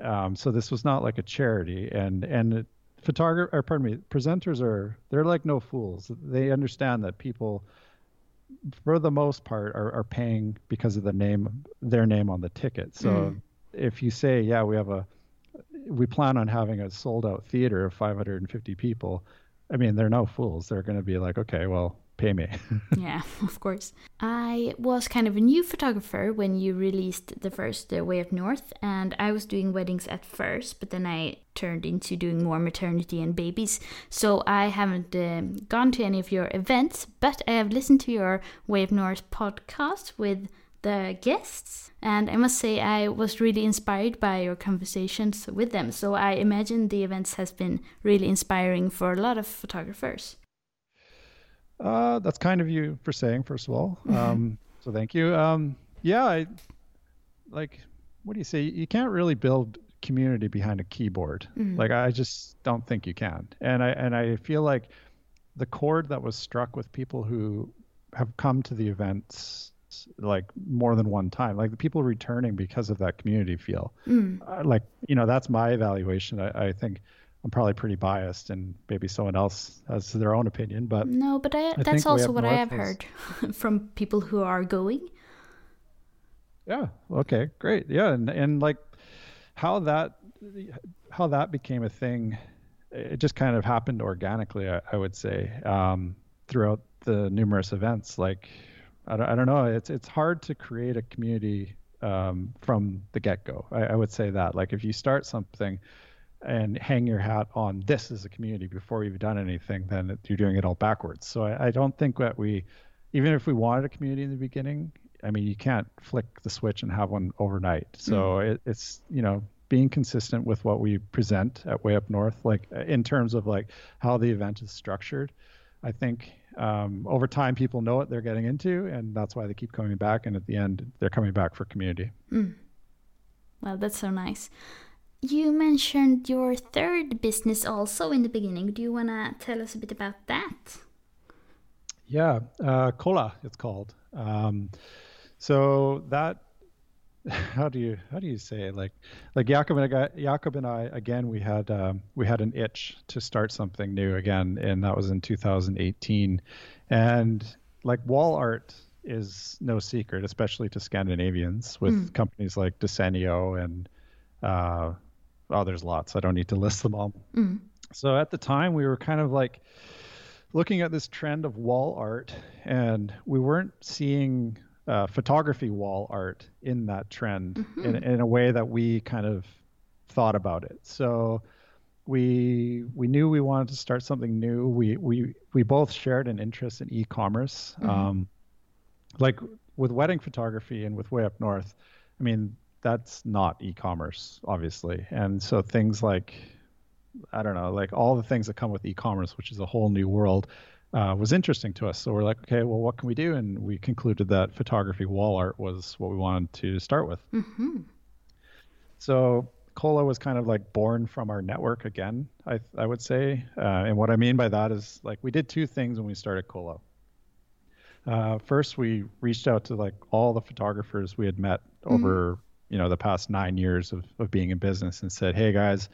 Um, so this was not like a charity, and and photographer, pardon me, presenters are they're like no fools. They understand that people, for the most part, are, are paying because of the name, their name on the ticket. So Mm. if you say, yeah, we have a, we plan on having a sold out theater of 550 people, I mean, they're no fools. They're going to be like, okay, well, pay me. [LAUGHS] yeah, [LAUGHS] of course. I was kind of a new photographer when you released the first uh, Way Up North, and I was doing weddings at first, but then I turned into doing more maternity and babies. So I haven't um, gone to any of your events, but I have listened to your Way Up North podcast with the guests, and I must say I was really inspired by your conversations with them. So I imagine the events has been really inspiring for a lot of photographers. Uh, that's kind of you for saying, first of all. Um, so thank you. Um, yeah, I like. What do you say? You can't really build community behind a keyboard. Like I just don't think you can. And I and I feel like the chord that was struck with people who have come to the events like more than one time, like the people returning because of that community feel. Uh, like you know, that's my evaluation. I, I think. I'm probably pretty biased, and maybe someone else has their own opinion. But No, but I, think that's also what I have heard [LAUGHS] from people who are going. Yeah. Okay. Great. Yeah. And and like how that how that became a thing, it just kind of happened organically. I, I would say um, throughout the numerous events. Like I don't, I don't know. It's it's hard to create a community um, from the get go. I, I would say that. Like if you start something and hang your hat on this as a community before you've done anything, then you're doing it all backwards. So I, I don't think that we, even if we wanted a community in the beginning, I mean, you can't flick the switch and have one overnight. So it, it's, you know, being consistent with what we present at Way Up North, like in terms of like how the event is structured. I think um, over time people know what they're getting into, and that's why they keep coming back. And at the end, they're coming back for community. Mm. Well, that's so nice. You mentioned your third business also in the beginning. Do you want to tell us a bit about that? Yeah, uh, Kolla it's called. Um, so that [LAUGHS] how do you how do you say it? like like Jakob and I, Jakob and I again we had um, we had an itch to start something new again, and that was in 2018, and like wall art is no secret, especially to Scandinavians with companies like Desenio and uh, oh, there's lots. I don't need to list them all. So at the time, we were kind of like looking at this trend of wall art, and we weren't seeing uh, photography wall art in that trend in, in a way that we kind of thought about it. So we we knew we wanted to start something new. We we we both shared an interest in e-commerce. Um, like with wedding photography and with Way Up North, I mean that's not e-commerce, obviously, and so things like I don't know, like all the things that come with e-commerce, which is a whole new world, uh, was interesting to us. So we're like, okay, well, what can we do? And we concluded that photography wall art was what we wanted to start with. So Kolla was kind of like born from our network again, I, I would say. Uh, and what I mean by that is like we did two things when we started Kolla. Uh, first, we reached out to like all the photographers we had met over, you know, the past nine years of, of being in business and said, hey guys,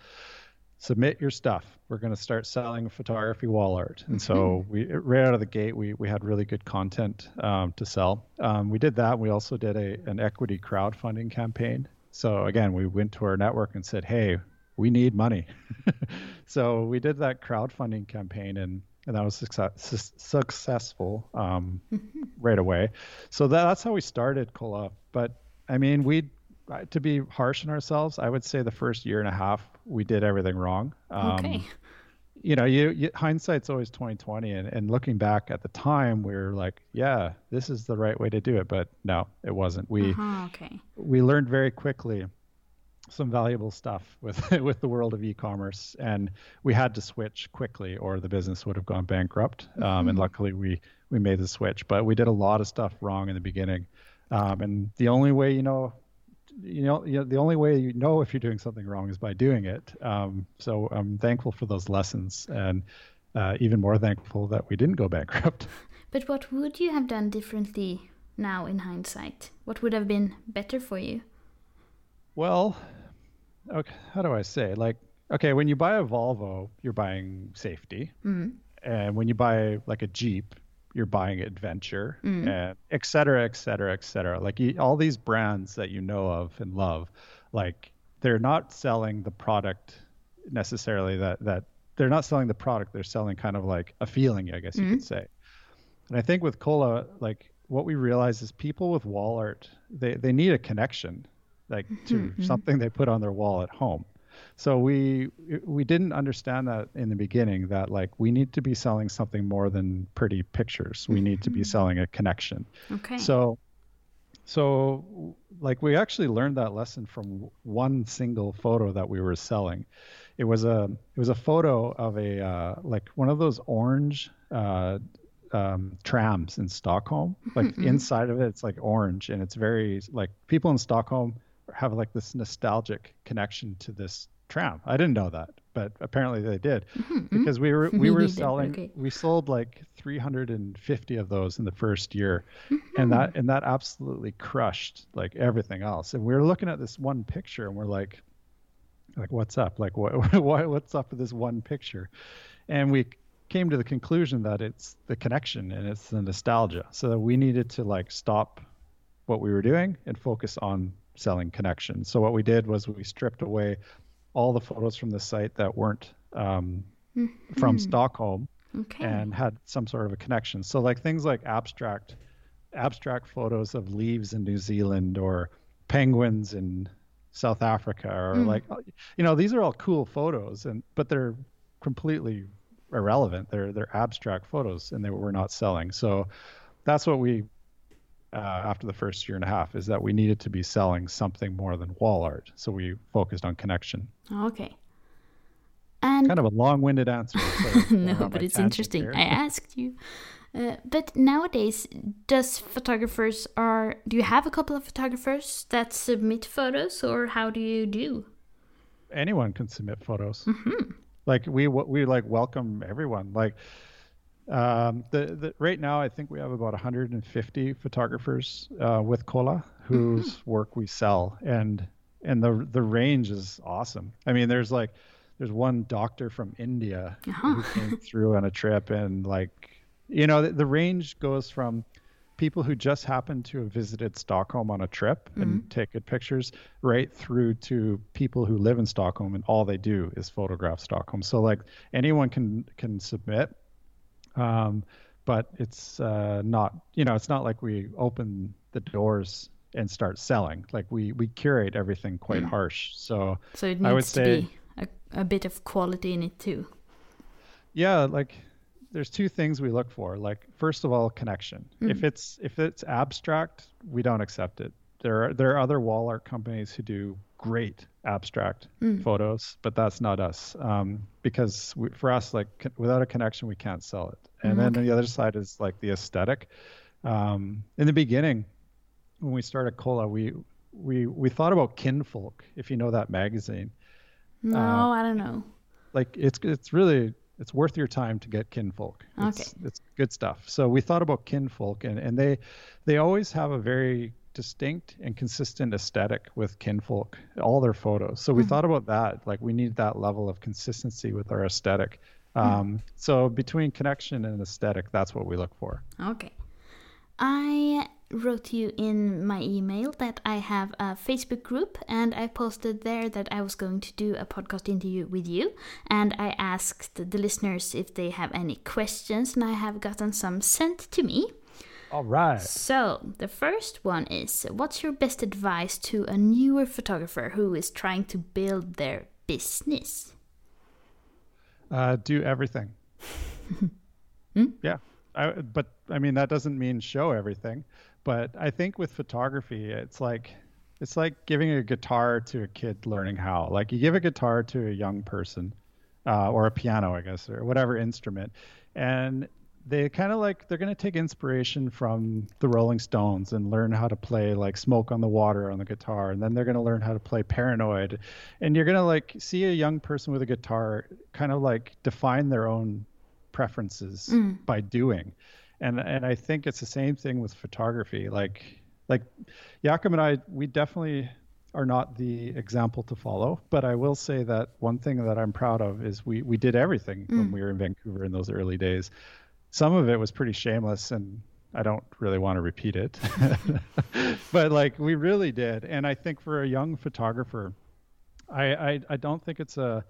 submit your stuff. We're going to start selling photography wall art. And so we right out of the gate, we, we had really good content um, to sell. Um, we did that. We also did a an equity crowdfunding campaign. So again, we went to our network and said, hey, we need money. [LAUGHS] so we did that crowdfunding campaign and and that was success, su- successful um, right away. So that, that's how we started Kolla. But I mean, we to be harsh on ourselves, I would say the first year and a half we did everything wrong. Um, Okay. You know, you, you hindsight's always twenty twenty, and, and looking back at the time, we were like, yeah, this is the right way to do it. But no, it wasn't. We Uh-huh, okay. we learned very quickly some valuable stuff with [LAUGHS] with the world of e-commerce and we had to switch quickly or the business would have gone bankrupt um, and luckily we we made the switch but we did a lot of stuff wrong in the beginning um, and the only way you know you know, you know the only way you know if you're doing something wrong is by doing it um, so i'm thankful for those lessons and uh, even more thankful that we didn't go bankrupt [LAUGHS] But what would you have done differently now in hindsight? What would have been better for you? Well, okay, how do I say? Like, okay, when you buy a Volvo, you're buying safety, Mm. and when you buy like a Jeep, you're buying adventure, Mm. and et cetera, et cetera, et cetera. Like you, all these brands that you know of and love, like they're not selling the product necessarily that that they're not selling the product. They're selling kind of like a feeling, I guess you could mm-hmm. say. And I think with Kolla, like what we realize is people with wall art, they, they need a connection, like to mm-hmm, mm-hmm. something they put on their wall at home. So we we didn't understand that in the beginning that like we need to be selling something more than pretty pictures. We need to be selling a connection. Okay. So so like we actually learned that lesson from one single photo that we were selling. It was a it was a photo of a uh, like one of those orange uh, um, trams in Stockholm. Like inside of it, it's like orange, and it's very like people in Stockholm have like this nostalgic connection to this tram. I didn't know that, but apparently they did. Mm-hmm, mm-hmm. Because we were [LAUGHS] we were selling okay. we sold like 350 of those in the first year. Mm-hmm. And that and that absolutely crushed like everything else. And we were looking at this one picture and we're like like what's up? Like what, [LAUGHS] what what's up with this one picture? And we came to the conclusion that it's the connection and it's the nostalgia. So we needed to like stop what we were doing and focus on selling connection so what we did was we stripped away all the photos from the site that weren't um, from stockholm okay. and had some sort of a connection. So like things like abstract abstract photos of leaves in New Zealand or penguins in South Africa or like you know these are all cool photos and but they're completely irrelevant. They're they're abstract photos and they were not selling. So that's what we uh, after the first year and a half is that we needed to be selling something more than wall art. So we focused on connection. okay. And Kind of a long-winded answer. [LAUGHS] No, but it's interesting. here. I asked you. Uh, but nowadays, does photographers are do you have a couple of photographers that submit photos, or how do you do? anyone can submit photos. Mm-hmm. Like we we like welcome everyone. Like um, the, the right now, I think we have about 150 photographers uh, with Kolla whose Mm-hmm. work we sell, and and the the range is awesome. I mean, there's like there's one doctor from India Uh-huh. who came [LAUGHS] through on a trip, and like you know the, the range goes from people who just happen to have visited Stockholm on a trip and take good pictures, right through to people who live in Stockholm and all they do is photograph Stockholm. So like anyone can can submit, um, but it's uh, not you know it's not like we open the doors and start selling. Like we we curate everything quite harsh. So So it I would needs to say- be a, a bit of quality in it too. yeah like there's two things we look for like first of all connection if it's if it's abstract we don't accept it there are there are other wall art companies who do great abstract photos but that's not us um, because we, for us like without a connection we can't sell it. And then the other side is like the aesthetic. Um, in the beginning when we started Kolla we we we thought about kinfolk if you know that magazine. No, Uh, I don't know. like it's it's really it's worth your time to get kinfolk. It's, it's good stuff. So we thought about kinfolk and, and they they always have a very distinct and consistent aesthetic with kinfolk all their photos so we thought about that like we need that level of consistency with our aesthetic um, so between connection and aesthetic that's what we look for Okay. I wrote you in my email that I have a Facebook group and I posted there that I was going to do a podcast interview with you. And I asked the listeners if they have any questions, and I have gotten some sent to me. All right So, the first one is What's your best advice to a newer photographer who is trying to build their business? Uh, do everything. [LAUGHS] Yeah, I, but I mean that doesn't mean show everything. But I think with photography, it's like it's like giving a guitar to a kid learning how. Like you give a guitar to a young person, uh, or a piano, I guess, or whatever instrument, and they kind of like they're going to take inspiration from the Rolling Stones and learn how to play like Smoke on the Water on the guitar, and then they're going to learn how to play Paranoid, and you're going to like see a young person with a guitar kind of like define their own preferences by doing, and and I think it's the same thing with photography. Like like Jakob and I, we definitely are not the example to follow. But I will say that one thing that I'm proud of is we we did everything mm. when we were in Vancouver in those early days. Some of it was pretty shameless and I don't really want to repeat it. [LAUGHS] but like we really did. And I think for a young photographer, I, I I don't think it's a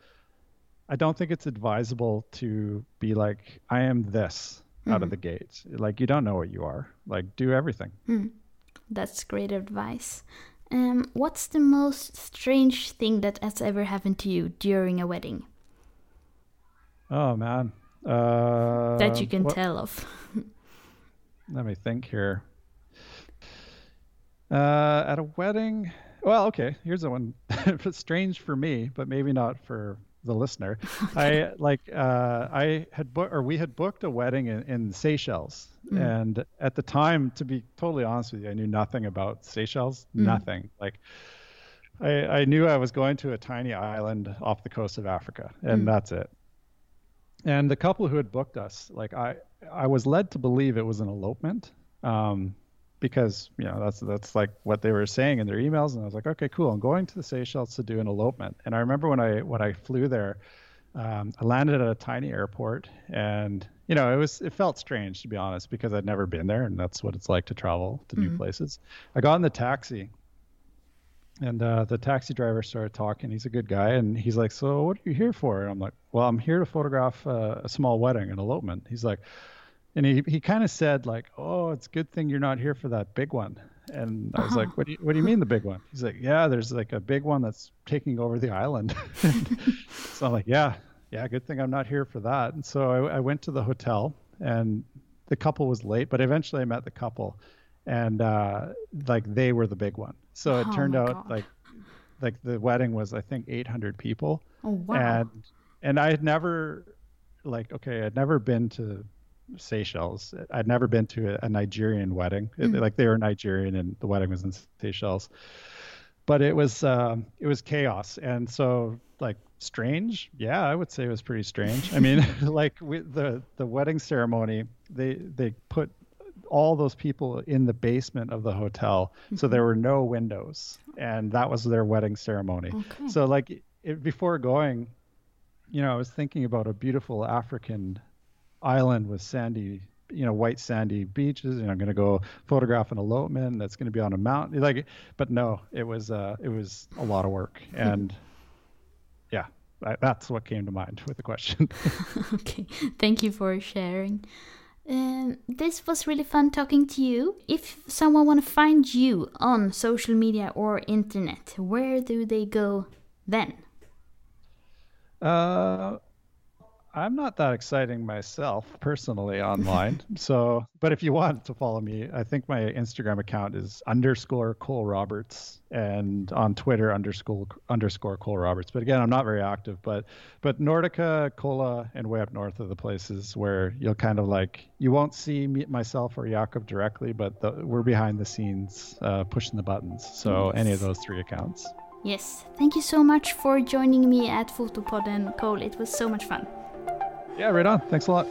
I don't think it's advisable to be like I am this mm. out of mm-hmm. the gate. Like you don't know what you are. Like do everything. Mm. That's great advice. Um, what's the most strange thing that has ever happened to you during a wedding? Oh man. Uh, that you can what, tell of. let me think here. Uh, at a wedding, well, okay. Here's the one. [LAUGHS] it's strange for me, but maybe not for the listener. [LAUGHS] I like uh, I had booked or we had booked a wedding in, in Seychelles, mm. and at the time, to be totally honest with you, I knew nothing about Seychelles. Mm. Nothing. Like I, I knew I was going to a tiny island off the coast of Africa, and mm. that's it. And the couple who had booked us, like I, I was led to believe it was an elopement. Um, because you know that's that's like what they were saying in their emails and i was like okay cool i'm going to the seychelles to do an elopement and i remember when i when i flew there um, i landed at a tiny airport and you know it was it felt strange to be honest because i'd never been there and that's what it's like to travel to mm-hmm. new places i got in the taxi and uh, the taxi driver started talking he's a good guy and he's like so what are you here for and i'm like well i'm here to photograph uh, a small wedding an elopement he's like and he, he kind of said like, "Oh, it's a good thing you're not here for that big one." And I was uh-huh. like, "What do you What do you mean the big one?" He's like, "Yeah, there's like a big one that's taking over the island." [LAUGHS] so I'm like, "Yeah, yeah, good thing I'm not here for that." And so I, I went to the hotel, and the couple was late, but eventually I met the couple, and uh, like they were the big one. So it oh turned out God. like like the wedding was I think 800 people. Oh wow! And and I had never like okay, I'd never been to Seychelles. I'd never been to a, a Nigerian wedding. It, like they were Nigerian and the wedding was in Seychelles. But it was um, it was chaos, and so like strange. Yeah, I would say it was pretty strange. I mean, [LAUGHS] like we, the the wedding ceremony, they they put all those people in the basement of the hotel, mm-hmm. so there were no windows, and that was their wedding ceremony. Okay. So like it, before going, you know, I was thinking about a beautiful African island with sandy you know white sandy beaches and i'm going to go photograph an elopement that's going to be on a mountain like but no it was uh it was a lot of work [LAUGHS] and yeah that's what came to mind with the question [LAUGHS] okay thank you for sharing um, this was really fun talking to you. If someone want to find you on social media or internet, where do they go then? Uh, I'm not that exciting myself personally online. [LAUGHS] so, but if you want to follow me, I think my Instagram account is underscore Cole Roberts and on Twitter underscore underscore Cole Roberts. But again, I'm not very active. But but Nordica, Kolla, and way up north are the places where you'll kind of like you won't see me, myself or Jakob directly, but the, we're behind the scenes uh, pushing the buttons. So yes. any of those three accounts. Yes, thank you so much for joining me at Photopodden, Cole. It was so much fun. Yeah, right on. Thanks a lot.